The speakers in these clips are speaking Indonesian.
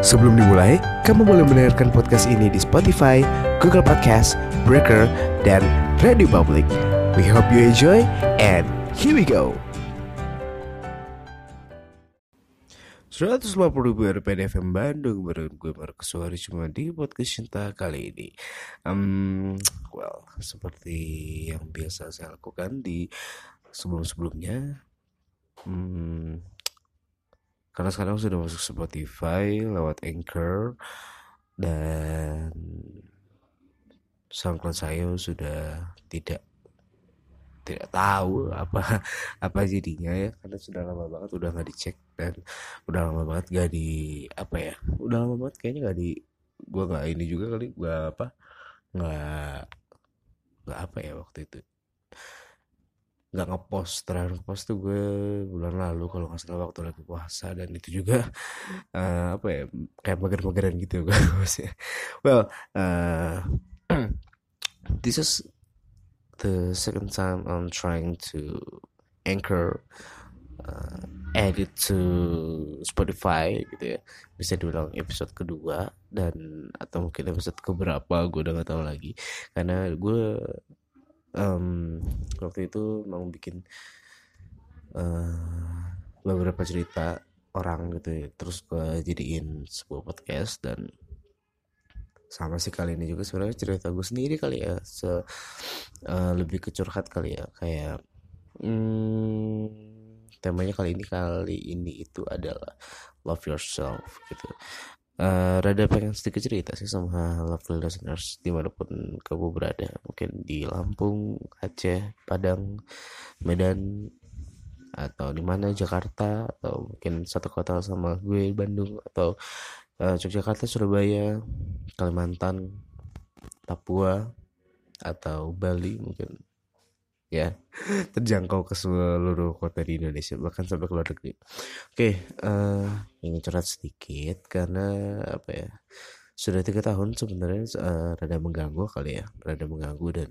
Sebelum dimulai, kamu boleh mendengarkan podcast ini di Spotify, Google Podcast, Breaker, dan Radio Public. We hope you enjoy and here we go. 150 ribu RPD FM Bandung bareng gue Markus Suhari cuma di podcast cinta kali ini um, Well, seperti yang biasa saya lakukan di sebelum-sebelumnya hmm, Karena sekarang sudah masuk Spotify lewat Anchor Dan SoundCloud saya sudah tidak tidak tahu apa apa jadinya ya. Karena sudah lama banget udah nggak dicek dan udah lama banget gak di apa ya udah lama banget kayaknya nggak di gua nggak ini juga kali gua apa nggak nggak apa ya waktu itu nggak ngepost. Terakhir ngepost tuh gue bulan lalu kalau nggak salah waktu lagi puasa dan itu juga uh, apa ya kayak mager-mageran gitu gue well uh, this is the second time I'm trying to anchor uh, edit to Spotify gitu ya. Bisa diulang episode kedua dan atau mungkin episode keberapa gue udah gak tahu lagi. Karena gue um, waktu itu mau bikin uh, beberapa cerita orang gitu ya. Terus gue jadiin sebuah podcast dan sama sih kali ini juga sebenarnya cerita gue sendiri kali ya. Se uh, lebih kecurhat kali ya. Kayak hmm, temanya kali ini kali ini itu adalah love yourself gitu uh, rada pengen sedikit cerita sih sama love listeners di mana pun kamu berada. Mungkin di Lampung Aceh Padang Medan atau di mana Jakarta atau mungkin satu kota sama gue Bandung atau uh, Yogyakarta, Surabaya, Kalimantan, Papua atau Bali mungkin ya. Terjangkau ke seluruh kota di Indonesia bahkan sampai ke luar negeri. Oke, uh, ingin curhat sedikit karena apa ya sudah tiga tahun sebenarnya uh, rada mengganggu kali ya, rada mengganggu dan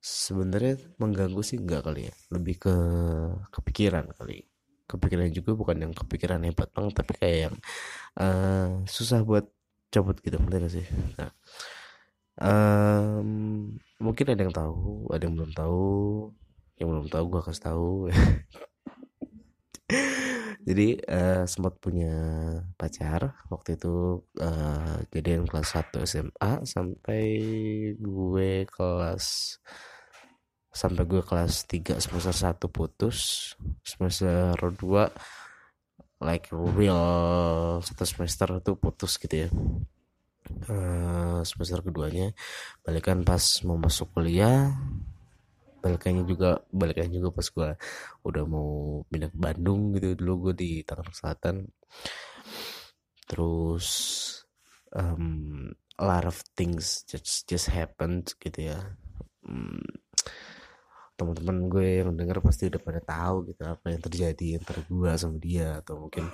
sebenarnya mengganggu sih enggak kali ya, lebih ke kepikiran kali. Kepikiran juga bukan yang kepikiran hebat banget tapi kayak yang uh, susah buat cabut gitu bener sih? Nah um, mungkin ada yang tahu ada yang belum tahu. Yang belum tahu gue kasih tahu. Jadi uh, sempat punya pacar waktu itu uh, kelas 1 SMA sampai gue kelas sampai gue kelas 3 semester 1 putus semester 2 like real satu semester tuh putus gitu ya uh, semester keduanya balikan pas mau masuk kuliah balikannya juga balikannya juga pas gue udah mau pindah ke Bandung gitu. Dulu gue di Tangerang Selatan. Terus um, a lot of things just just happened gitu ya. Um, teman-teman gue yang denger pasti udah pada tahu gitu apa yang terjadi antara gue sama dia. Atau mungkin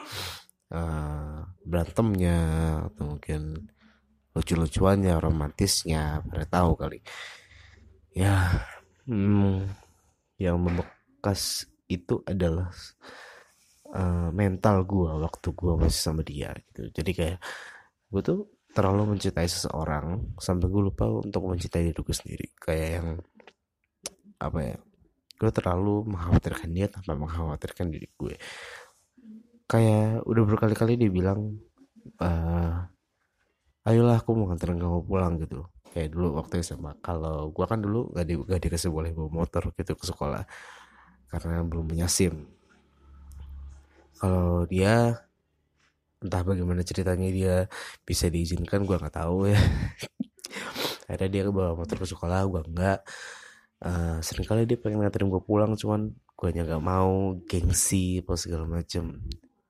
uh, berantemnya atau mungkin lucu-lucuannya romantisnya pada tahu kali. Ya hmm, yang membekas itu adalah uh, mental gue waktu gue masih sama dia gitu. Jadi kayak gue tuh terlalu mencintai seseorang sampai gue lupa untuk mencintai diriku sendiri. Kayak yang apa ya gue terlalu mengkhawatirkan dia tanpa mengkhawatirkan diri gue. Kayak udah berkali-kali dia bilang uh, ayolah aku mau nganterin kamu pulang gitu. Kayak dulu waktu SMA kalau gue kan dulu gak, di, gak dikasih boleh bawa motor gitu ke sekolah karena belum punya SIM. Kalau dia entah bagaimana ceritanya dia bisa diizinkan gue nggak tahu ya. Akhirnya dia bawa motor ke sekolah gue enggak uh, sering kali dia pengen nganterin gue pulang cuman gue nya mau gengsi apa segala macem.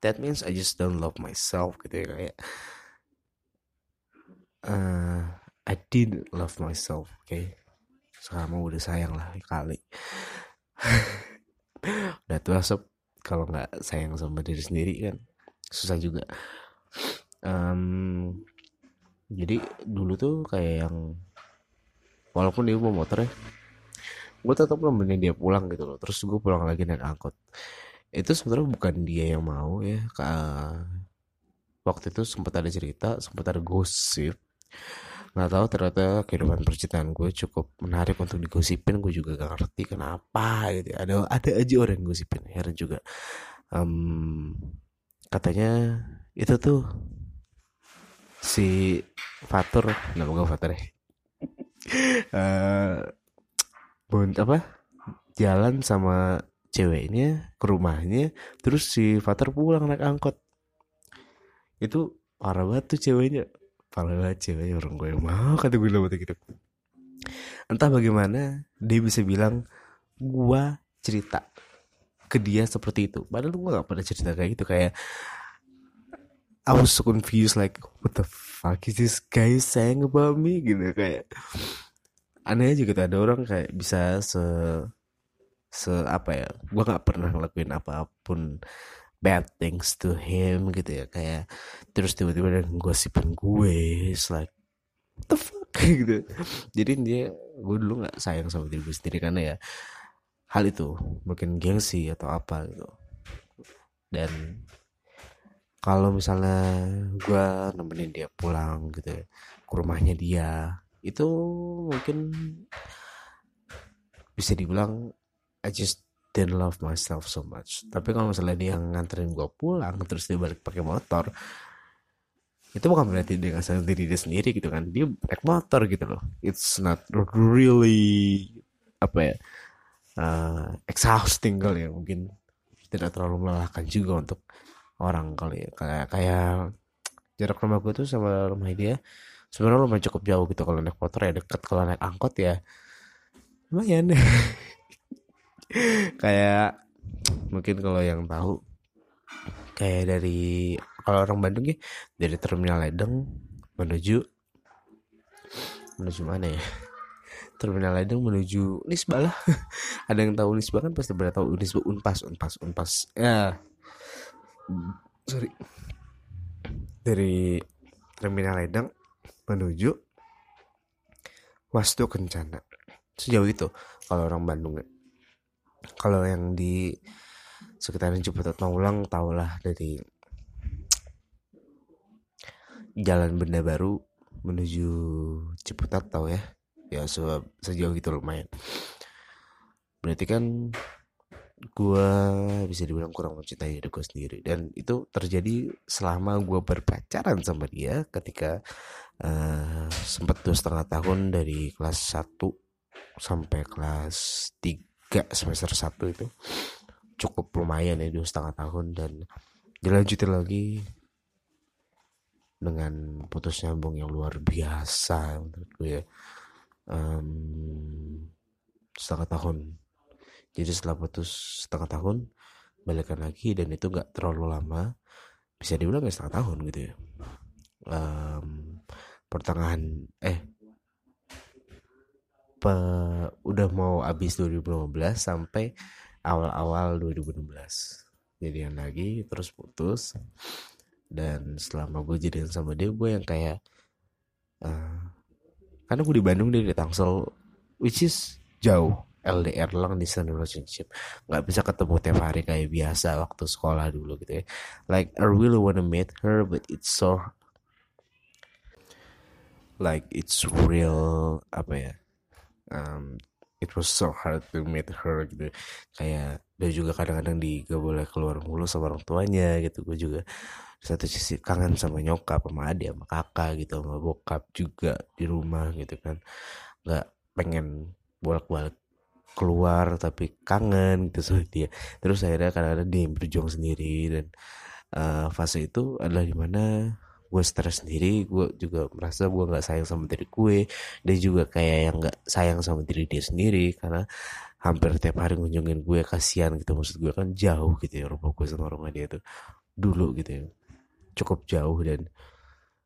That means I just don't love myself gitu ya kayak uh, I did love myself oke okay? sekarang udah sayang lah kali. Udah tua sob. Kalau nggak sayang sama diri sendiri kan susah juga. Um, jadi dulu tuh kayak yang walaupun dia mau motor ya gue tetap nemenin dia pulang gitu loh. Terus gue pulang lagi naik angkot. Itu sebenarnya bukan dia yang mau ya waktu itu sempat ada cerita sempat ada gosip nggak tahu ternyata kehidupan percintaan gue cukup menarik untuk digosipin. Gue juga gak ngerti kenapa gitu ada ada aja orang yang gosipin heran juga. Um, katanya itu tuh si Fatur nama gue Fatur ya. Uh, apa? Jalan sama ceweknya ke rumahnya terus si Fatur pulang naik angkot. Itu parah banget tuh ceweknya parah banget ceweknya orang gue mau kata gue lama gitu. Entah bagaimana dia bisa bilang gua cerita ke dia seperti itu. Padahal gue gak pernah cerita kayak gitu kayak I was so confused like what the fuck is this guy saying about me? Gitu kayak. Aneh aja gitu ada orang kayak bisa se se apa ya gue nggak pernah ngelakuin apa pun bad things to him gitu ya. Kayak terus tiba-tiba dia gosipin gue it's like what the fuck? Gitu. Jadi dia gue dulu nggak sayang sama diri gue sendiri karena ya hal itu mungkin gengsi atau apa gitu. Dan kalau misalnya gue nemenin dia pulang gitu ya, ke rumahnya dia itu mungkin bisa dibilang I just didn't love myself so much. Tapi kalau misalnya dia nganterin gue pulang terus dia balik pakai motor itu bukan berarti dia nggak sayang diri dia sendiri gitu kan. Dia naik motor gitu loh. It's not really apa ya uh, exhausting kali ya. Mungkin tidak terlalu melelahkan juga untuk orang kali ya. Kayak kayak jarak rumah gue tuh sama rumah dia sebenarnya lumayan cukup jauh gitu kalau naik motor ya. Deket kalau naik angkot ya lumayan kayak mungkin kalau yang tahu kayak dari kalau orang Bandung ya dari terminal Ledeng menuju menuju mana ya? Terminal Ledeng menuju Nisba lah. Ada yang tahu Nisba kan? Pasti pada tahu Nisba Unpas Unpas Unpas. Ya. Sorry. Dari terminal Ledeng menuju Wastu Kencana. Sejauh itu kalau orang Bandung ya kalau yang di sekitaran Ciputat Maulang tahulah dari jalan Benda Baru menuju Ciputat tahu ya. Ya se sejauh itu lumayan. Berarti kan gue bisa dibilang kurang mencintai diri gue sendiri. Dan itu terjadi selama gue berpacaran sama dia ketika uh, sempat dua setengah tahun dari kelas 1 sampai kelas 3 tiga semester satu itu cukup lumayan ya dua setengah tahun. Dan dilanjutin lagi dengan putus nyambung yang luar biasa menurut gue ya. Um, setengah tahun. Jadi setelah putus setengah tahun balikan lagi dan itu nggak terlalu lama. Bisa dibilang ya setengah tahun gitu ya. Um, pertengahan eh pe, udah mau habis 2015 sampai awal-awal 2016 jadian lagi terus putus. Dan selama gue jadian sama dia gue yang kayak uh, karena gue di Bandung dia di Tangsel which is jauh. LDR long distance relationship. Nggak bisa ketemu tiap hari kayak biasa waktu sekolah dulu gitu ya. Like I really wanna meet her but it's so like it's real apa ya um, it was so hard to meet her gitu. Kayak dia juga kadang-kadang di gak boleh keluar mulu sama orang tuanya gitu. Gue juga satu sisi kangen sama nyokap sama adik sama kakak gitu sama bokap juga di rumah gitu kan. Nggak pengen bolak-balik keluar tapi kangen gitu sama dia. Terus akhirnya kadang-kadang dia berjuang sendiri dan uh, fase itu adalah di mana gue stres sendiri gue juga merasa gue nggak sayang sama diri gue dia juga kayak yang nggak sayang sama diri dia sendiri karena hampir tiap hari ngunjungin gue kasihan gitu maksud gue kan jauh gitu ya rumah gue sama rumah dia tuh dulu gitu ya. Cukup jauh dan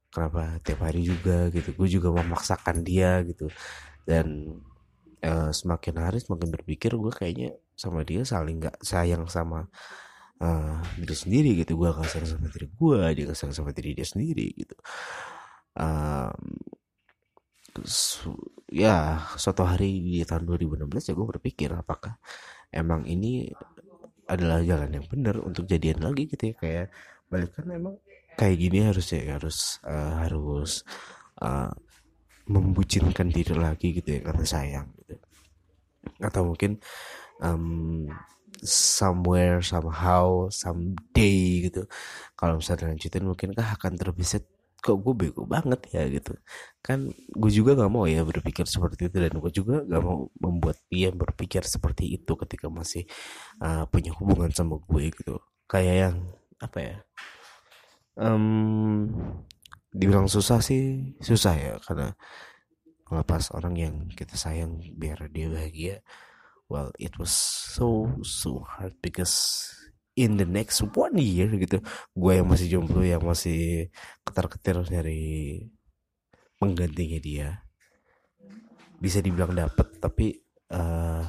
kenapa tiap hari juga gitu gue juga memaksakan dia gitu. Dan uh, semakin hari semakin berpikir gue kayaknya sama dia saling nggak sayang sama uh, diri sendiri gitu. Gue sayang sama diri gue dia sayang sama diri dia sendiri gitu. Su ya suatu hari di tahun 2016 ya gue berpikir apakah emang ini adalah jalan yang benar untuk jadian lagi gitu ya. Kayak balikan emang kayak gini harusnya harus uh, harus uh, membucinkan diri lagi gitu ya karena sayang gitu. Atau mungkin um, somewhere somehow someday gitu. Kalau misalnya lanjutin mungkinkah akan terbesit kok gue bego banget ya gitu. Kan gue juga nggak mau ya berpikir seperti itu dan gue juga nggak mau membuat dia berpikir seperti itu ketika masih uh, punya hubungan sama gue gitu. Kayak yang apa ya um, dibilang susah sih susah ya. Karena melepas orang yang kita sayang biar dia bahagia well it was so so hard because in the next one year gitu gue yang masih jomblo yang masih ketar-ketir dari penggantinya dia. Bisa dibilang dapet tapi uh,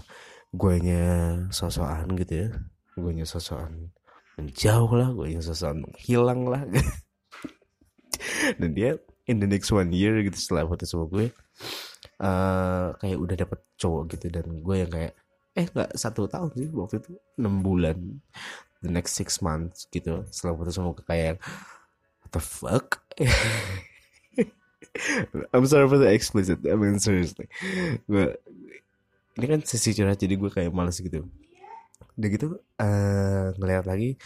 gue nya sosokan gitu ya. Gue nya sosokan menjauh lah gue nya sosokan hilang lah. Dan dia in the next one year gitu setelah foto sama gue uh, kayak udah dapet cowok gitu dan gue yang kayak eh nggak satu tahun sih waktu itu. Enam bulan. The next six months gitu. Setelah foto sama kayak what the fuck? I'm sorry for the explicit I mean seriously. Gue ini kan sesi curhat jadi gue kayak males gitu. Udah gitu uh, ngeliat lagi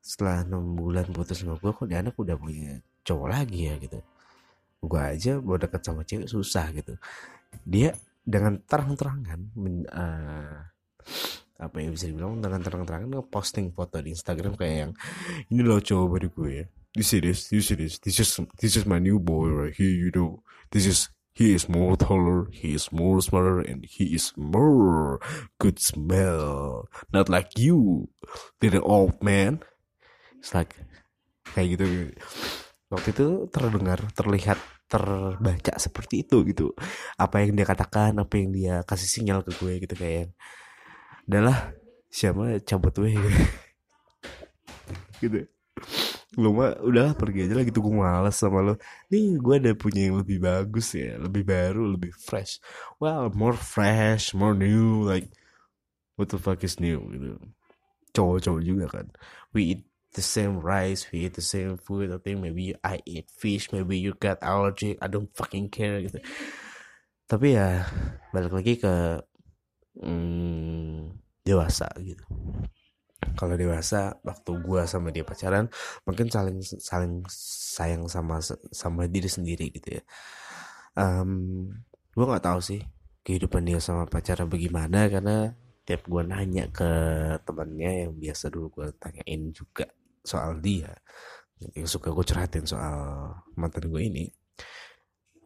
setelah enam bulan putus sama gue kok dia anak udah punya cowok lagi ya gitu. Gue aja mau deket sama cewek susah gitu. Dia dengan terang-terangan uh, apa yang bisa dibilang dengan terang-terangan posting foto di Instagram kayak yang ini loh cowok baru gue ya. This see this. This is this is my new boy right here you know. This is he is more taller he is more smarter and he is more good smell. Not like you little old man. It's like kayak gitu. Waktu itu terdengar terlihat terbaca seperti itu gitu. Apa yang dia katakan apa yang dia kasih sinyal ke gue gitu kayak adalah siapa cabut gue. Gitu, gitu. lu mah udah pergi aja lah gitu. Gue males sama lo nih gue ada punya yang lebih bagus ya lebih baru lebih fresh. Well more fresh more new like what the fuck is new gitu. Cowok-cowok juga kan. We eat the same rice, we eat the same food. I think maybe I eat fish, maybe you got allergy. I don't fucking care gitu. Tapi ya balik lagi ke hmm, dewasa gitu. Kalau dewasa waktu gua sama dia pacaran mungkin saling saling sayang sama sama diri sendiri gitu ya. Um, gue nggak tahu sih kehidupan dia sama pacarnya bagaimana karena tiap gue nanya ke temannya yang biasa dulu gue tanyain juga soal dia. Yang suka gue curhatin soal mantan gue ini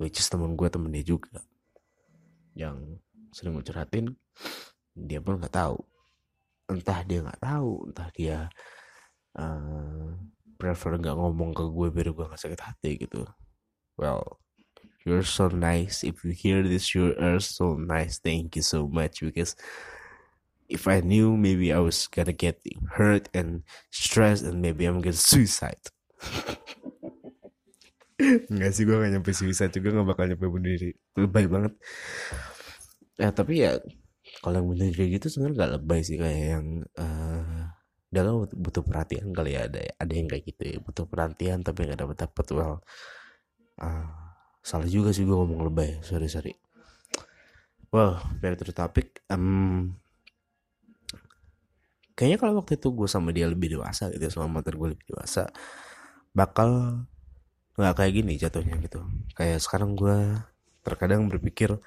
which is temen gue temen dia juga. Yang sering gue curhatin dia pun nggak tahu. Entah dia nggak tahu entah dia uh, prefer nggak ngomong ke gue biar gue nggak sakit hati gitu. Well you're so nice. If you hear this you are so nice. Thank you so much because if I knew maybe I was gonna get hurt and stressed and maybe I'm gonna suicide. Enggak sih gue gak nyampe suicide juga gak bakal nyampe bunuh diri. Lebay banget. Ya tapi ya Kalau yang bunuh diri gitu sebenarnya gak lebay sih Kayak yang uh, Dia kan butuh perhatian kali ya. Ada ada yang kayak gitu ya Butuh perhatian tapi gak dapet dapet. Well uh, Salah juga sih gue ngomong lebay. Sorry sorry. Well back to the topic. Um, kayaknya kalau waktu itu gue sama dia lebih dewasa gitu sama mantan gue lebih dewasa bakal nggak kayak gini jatuhnya gitu. Kayak sekarang gue terkadang berpikir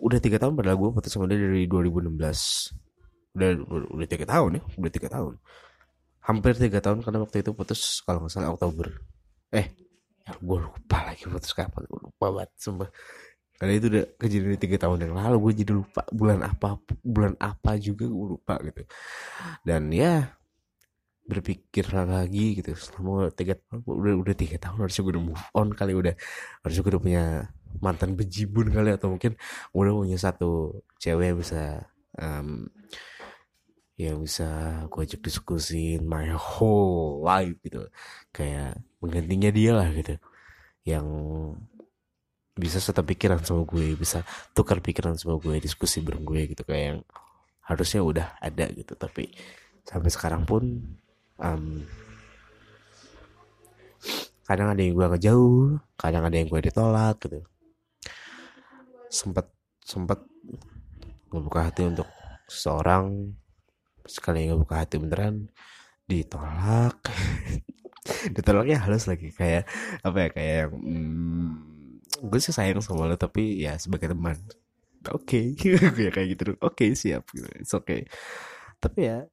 udah tiga tahun padahal gue putus sama dia dari 2016 udah udah tiga tahun ya udah tiga tahun. Hampir tiga tahun karena waktu itu putus kalau nggak salah Oktober. Eh ya gue lupa lagi putus kapan gue lupa banget sumpah karena itu udah kejadian di tiga tahun yang lalu gue jadi lupa bulan apa bulan apa juga gue lupa gitu. Dan ya berpikir lagi gitu selama tiga tahun udah udah tiga tahun harusnya gue udah move on kali udah harusnya gue udah punya mantan bejibun kali atau mungkin udah punya satu cewek yang bisa um, yang bisa gue ajak diskusin my whole life gitu. Kayak menggantinya dia lah gitu. Yang bisa satu pikiran sama gue bisa tukar pikiran sama gue diskusi bareng gue gitu kayak yang harusnya udah ada gitu. Tapi sampai sekarang pun um, kadang ada yang gue ngejauh kadang ada yang gue ditolak gitu. Sempet sempet gue buka hati untuk seseorang sekali nggak buka hati beneran ditolak. Ditolaknya halus lagi kayak apa ya kayak hmm, gue sih sayang sama lo tapi ya sebagai teman. Oke okay. kayak gitu. Oke okay, siap. It's okay. Tapi ya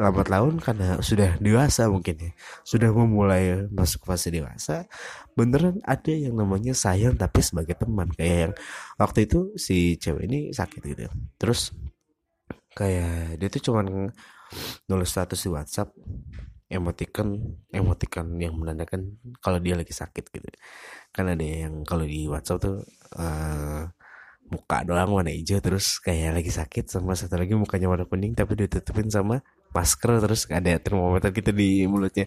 lambat laun karena sudah dewasa mungkin ya. Sudah memulai masuk fase dewasa beneran ada yang namanya sayang tapi sebagai teman. Kayak yang waktu itu si cewek ini sakit gitu. Terus kayak dia tuh cuman nulis status di WhatsApp emoticon emoticon yang menandakan kalau dia lagi sakit gitu. Kan ada yang kalau di WhatsApp tuh uh, muka doang warna hijau terus kayak lagi sakit sama satu lagi mukanya warna kuning tapi ditutupin sama masker terus ada termometer gitu di mulutnya.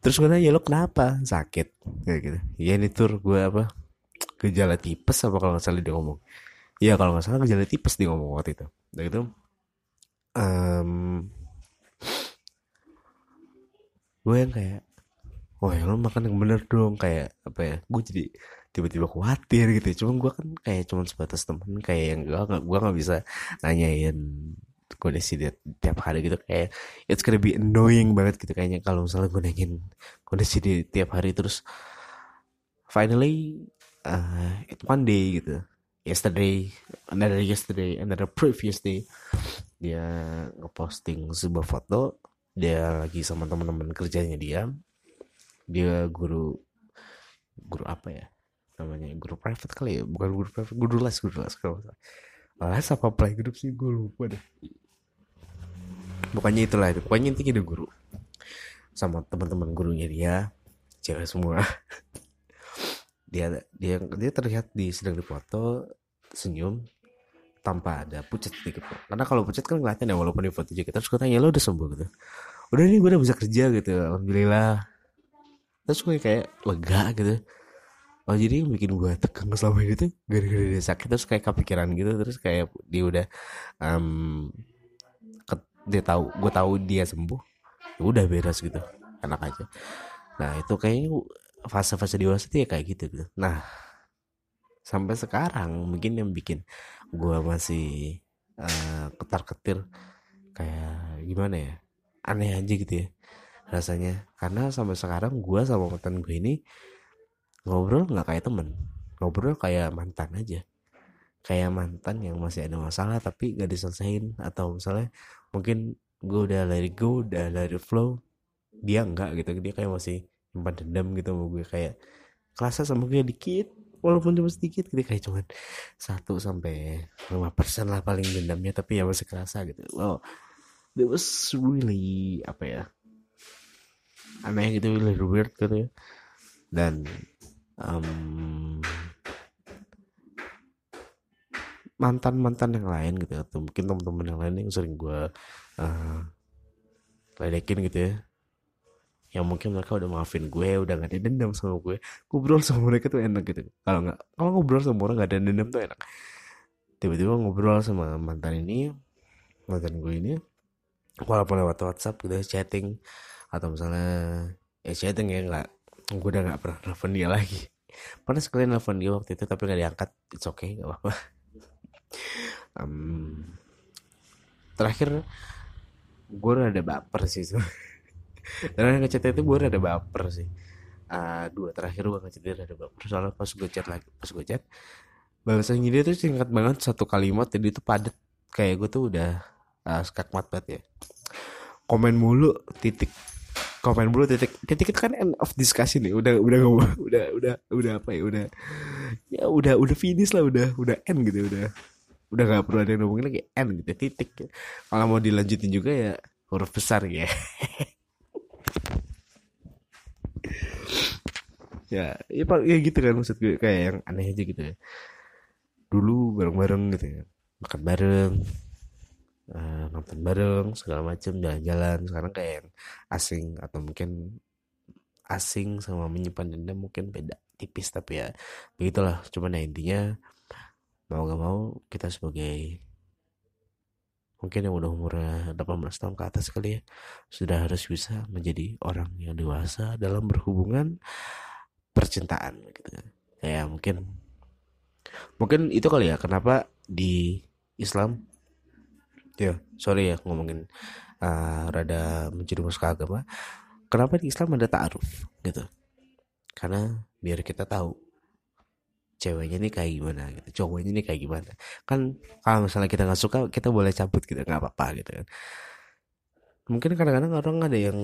Terus gue nanya lo kenapa sakit? Kayak gitu. Ya ini tur gue apa gejala tipes apa kalau nggak salah dia ngomong. Ya kalau nggak salah gejala tipes dia ngomong waktu itu. Dan itu um, gue yang kayak wah ya lo makan yang bener dong. Kayak apa ya gue jadi tiba-tiba khawatir gitu. Cuma gue kan kayak cuma sebatas temen kayak yang gue gak gue nggak bisa nanyain kondisi dia tiap hari gitu. Kayak it's gonna be annoying banget gitu. Kayaknya kalau misalnya gue nanyain kondisi dia tiap hari terus finally uh, it one day gitu. Yesterday another yesterday another previous day. Dia ngeposting sebuah foto dia lagi sama teman-teman kerjanya dia dia guru guru apa ya namanya guru private kali ya bukan guru private guru les guru les kalau les apa playgroup sih? Gue lupa deh. Bukannya itulah itu. Pokoknya intinya dia guru. Sama teman-teman gurunya dia cewek semua. Dia dia dia terlihat di sedang dipoto senyum tanpa ada pucat sedikit karena kalau pucat kan kelihatan ya walaupun di foto juga terus gue tanya lo udah sembuh? Gitu udah nih gue udah bisa kerja gitu. Alhamdulillah. Terus gue kayak lega gitu. Oh jadi yang bikin gue tegang selama ini tuh gara-gara dia sakit. Terus kayak kepikiran gitu. Terus kayak dia udah um, dia tahu gue tahu dia sembuh ya udah beres gitu. Enak aja. Nah itu kayaknya fase-fase dewasa tuh ya kayak gitu gitu. Nah sampai sekarang mungkin yang bikin gue masih uh, ketar-ketir kayak gimana ya aneh aja gitu ya rasanya. Karena sampai sekarang gue sama mantan gue ini ngobrol nggak kayak temen. Ngobrol kayak mantan aja. Kayak mantan yang masih ada masalah tapi gak diselesain atau misalnya mungkin gue udah let go udah let flow dia enggak gitu. Dia kayak masih nyimpan dendam gitu sama gue kayak kerasa sama gue dikit walaupun cuma sedikit gitu. Kayak cuman satu sampai lima persen lah paling dendamnya tapi ya masih kerasa gitu. Wow that was really apa ya aneh gitu really weird gitu ya. Dan um, mantan mantan yang lain gitu ya, atau mungkin teman-teman yang lain yang sering gue uh, ledekin gitu ya. Yang mungkin mereka udah maafin gue udah gak ada dendam sama gue. Ngobrol sama mereka tuh enak gitu. Kalau nggak kalau ngobrol sama orang gak ada dendam tuh enak. Tiba-tiba ngobrol sama mantan ini mantan gue ini walaupun lewat WhatsApp gitu chatting. Atau misalnya ya chatting ya nggak gue udah nggak pernah nelfon dia lagi. Pernah sekali nelfon dia waktu itu tapi nggak diangkat. It's okay nggak apa-apa. Um, terakhir gue udah ada baper sih. Terakhir ngechat itu gue udah ada baper sih. Uh, dua terakhir gue ngechat dia ada baper. Soalnya pas gue chat lagi pas gue chat balasannya dia tuh singkat banget satu kalimat jadi itu padat. Kayak gue tuh udah uh, skakmat banget ya. Komen mulu titik. Komen mulu titik. Titik itu kan end of discussion nih udah udah udah udah udah udah apa ya udah ya udah udah finish lah udah udah end gitu udah. Udah gak perlu ada yang ngomongin lagi end gitu titik kalau mau dilanjutin juga ya huruf besar ya. Ya ya, ya gitu kan maksud gue kayak yang aneh aja gitu ya. Dulu bareng-bareng gitu ya makan bareng uh, nonton bareng segala macem jalan-jalan. Sekarang kayak yang asing atau mungkin asing sama menyimpan dendam mungkin beda tipis tapi ya begitulah. Cuman ya intinya mau gak mau kita sebagai mungkin yang udah umurnya 18 tahun ke atas kali ya sudah harus bisa menjadi orang yang dewasa dalam berhubungan percintaan gitu. Ya mungkin mungkin itu kali ya kenapa di Islam ya sorry ya ngomongin uh, rada menjerumus ke agama. Kenapa di Islam ada ta'aruf gitu? Karena biar kita tahu ceweknya ini kayak gimana gitu. Cowoknya ini kayak gimana. Kan kalau misalnya kita nggak suka kita boleh cabut gitu. Nggak apa-apa gitu kan. Mungkin kadang-kadang orang ada yang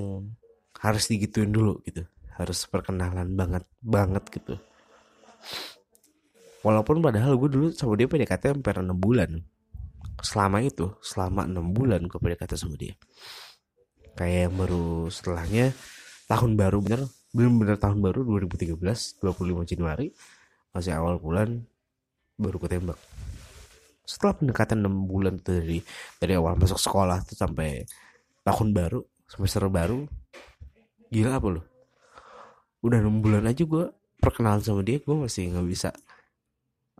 harus digituin dulu gitu. Harus perkenalan banget banget gitu. Walaupun padahal gue dulu sama dia PDKT hampir 6 bulan selama itu selama enam bulan gue PDKT sama dia. Kayak yang baru setelahnya tahun baru bener belum bener tahun baru 2013 25 Januari masih awal bulan baru gue tembak. Setelah pendekatan 6 bulan tuh dari dari awal masuk sekolah tuh sampai tahun baru semester baru gila apa lo udah 6 bulan aja gue perkenalan sama dia gue masih nggak bisa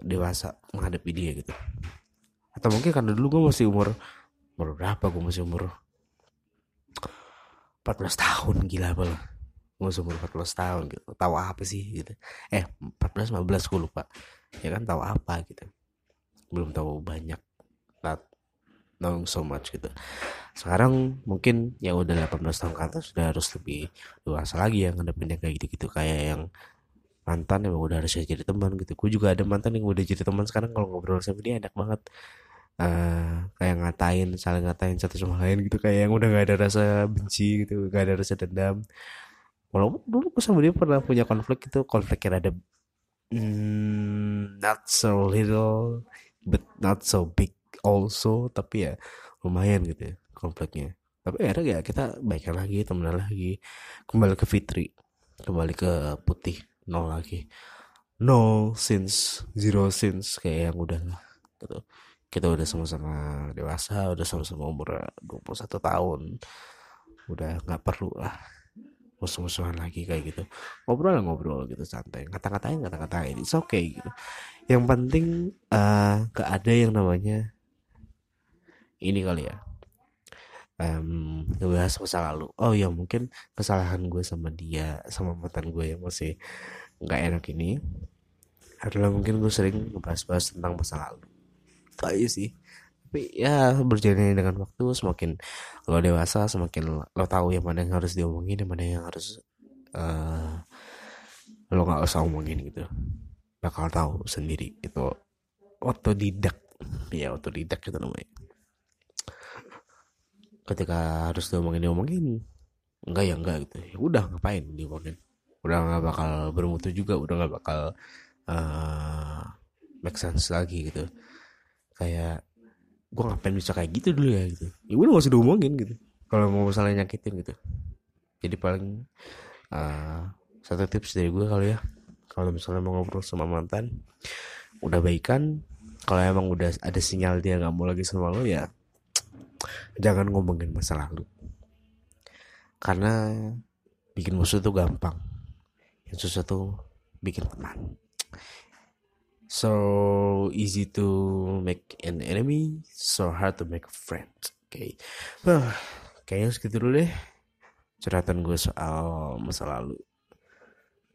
dewasa menghadapi dia gitu atau mungkin karena dulu gue masih umur umur berapa gue masih umur? 14 tahun gila apa lah gue masih umur 14 tahun gitu. Tahu apa sih gitu. Eh 14 15 gue lupa. Ya kan tahu apa gitu. Belum tahu banyak not knowing so much gitu. Sekarang mungkin yang udah 18 tahun ke atas sudah harus lebih dewasa lagi yang ngadepin yang kayak gitu-gitu. Kayak yang mantan yang udah harus jadi teman gitu. Gue juga ada mantan yang udah jadi teman. Sekarang kalau ngobrol sama dia enak banget uh, kayak ngatain saling ngatain satu sama lain gitu kayak yang udah gak ada rasa benci gitu gak ada rasa dendam. Walaupun dulu gue sama dia pernah punya konflik itu konflik yang ada mm, not so little but not so big also tapi ya lumayan gitu ya konfliknya. Tapi akhirnya ya kita baikkan lagi temenan lagi. Kembali ke Fitri kembali ke putih nol lagi. Nol since zero since kayak yang udah gitu kita udah sama-sama dewasa udah sama-sama umur 21 tahun. Udah nggak perlu lah musuh-musuhan lagi kayak gitu. Ngobrol ngobrol gitu santai. Kata-katain kata-katain it's okay gitu. Yang penting uh, ada yang namanya ini kali ya. Um, ngebahas masa lalu. Oh ya mungkin kesalahan gue sama dia sama mantan gue yang masih nggak enak ini adalah mungkin gue sering ngebahas-bahas tentang masa lalu itu aja sih. Tapi ya berjalan dengan waktu semakin lo dewasa semakin lo tahu yang mana yang harus diomongin yang mana yang harus uh, lo nggak usah omongin gitu. Bakal tahu sendiri itu otodidak. Ya otodidak itu namanya. Ketika harus diomongin diomongin. Enggak ya enggak gitu. Ya udah ngapain diomongin? Udah nggak bakal bermutu juga udah nggak bakal uh, make sense lagi gitu kayak gue ngapain bisa kayak gitu dulu ya gitu. Ya udah gak usah diomongin gitu. Kalau mau misalnya nyakitin gitu. Jadi paling uh, satu tips dari gue kali ya. Kalau misalnya mau ngobrol sama mantan udah baikan kalau emang udah ada sinyal dia nggak mau lagi sama lo ya jangan ngomongin masa lalu. Karena bikin musuh tuh gampang. Yang susah tuh bikin teman so easy to make an enemy so hard to make a friend. Oke okay. well, kayaknya segitu dulu deh curhatan gue soal masa lalu.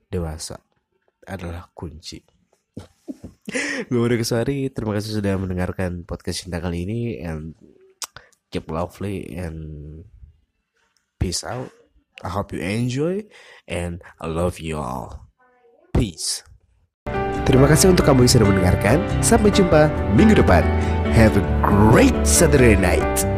Dewasa adalah kunci. Gue udah kesari terima kasih sudah mendengarkan podcast cinta kali ini and keep lovely and peace out. I hope you enjoy and I love you all. Peace Terima kasih untuk kamu yang sudah mendengarkan. Sampai jumpa minggu depan. Have a great Saturday night.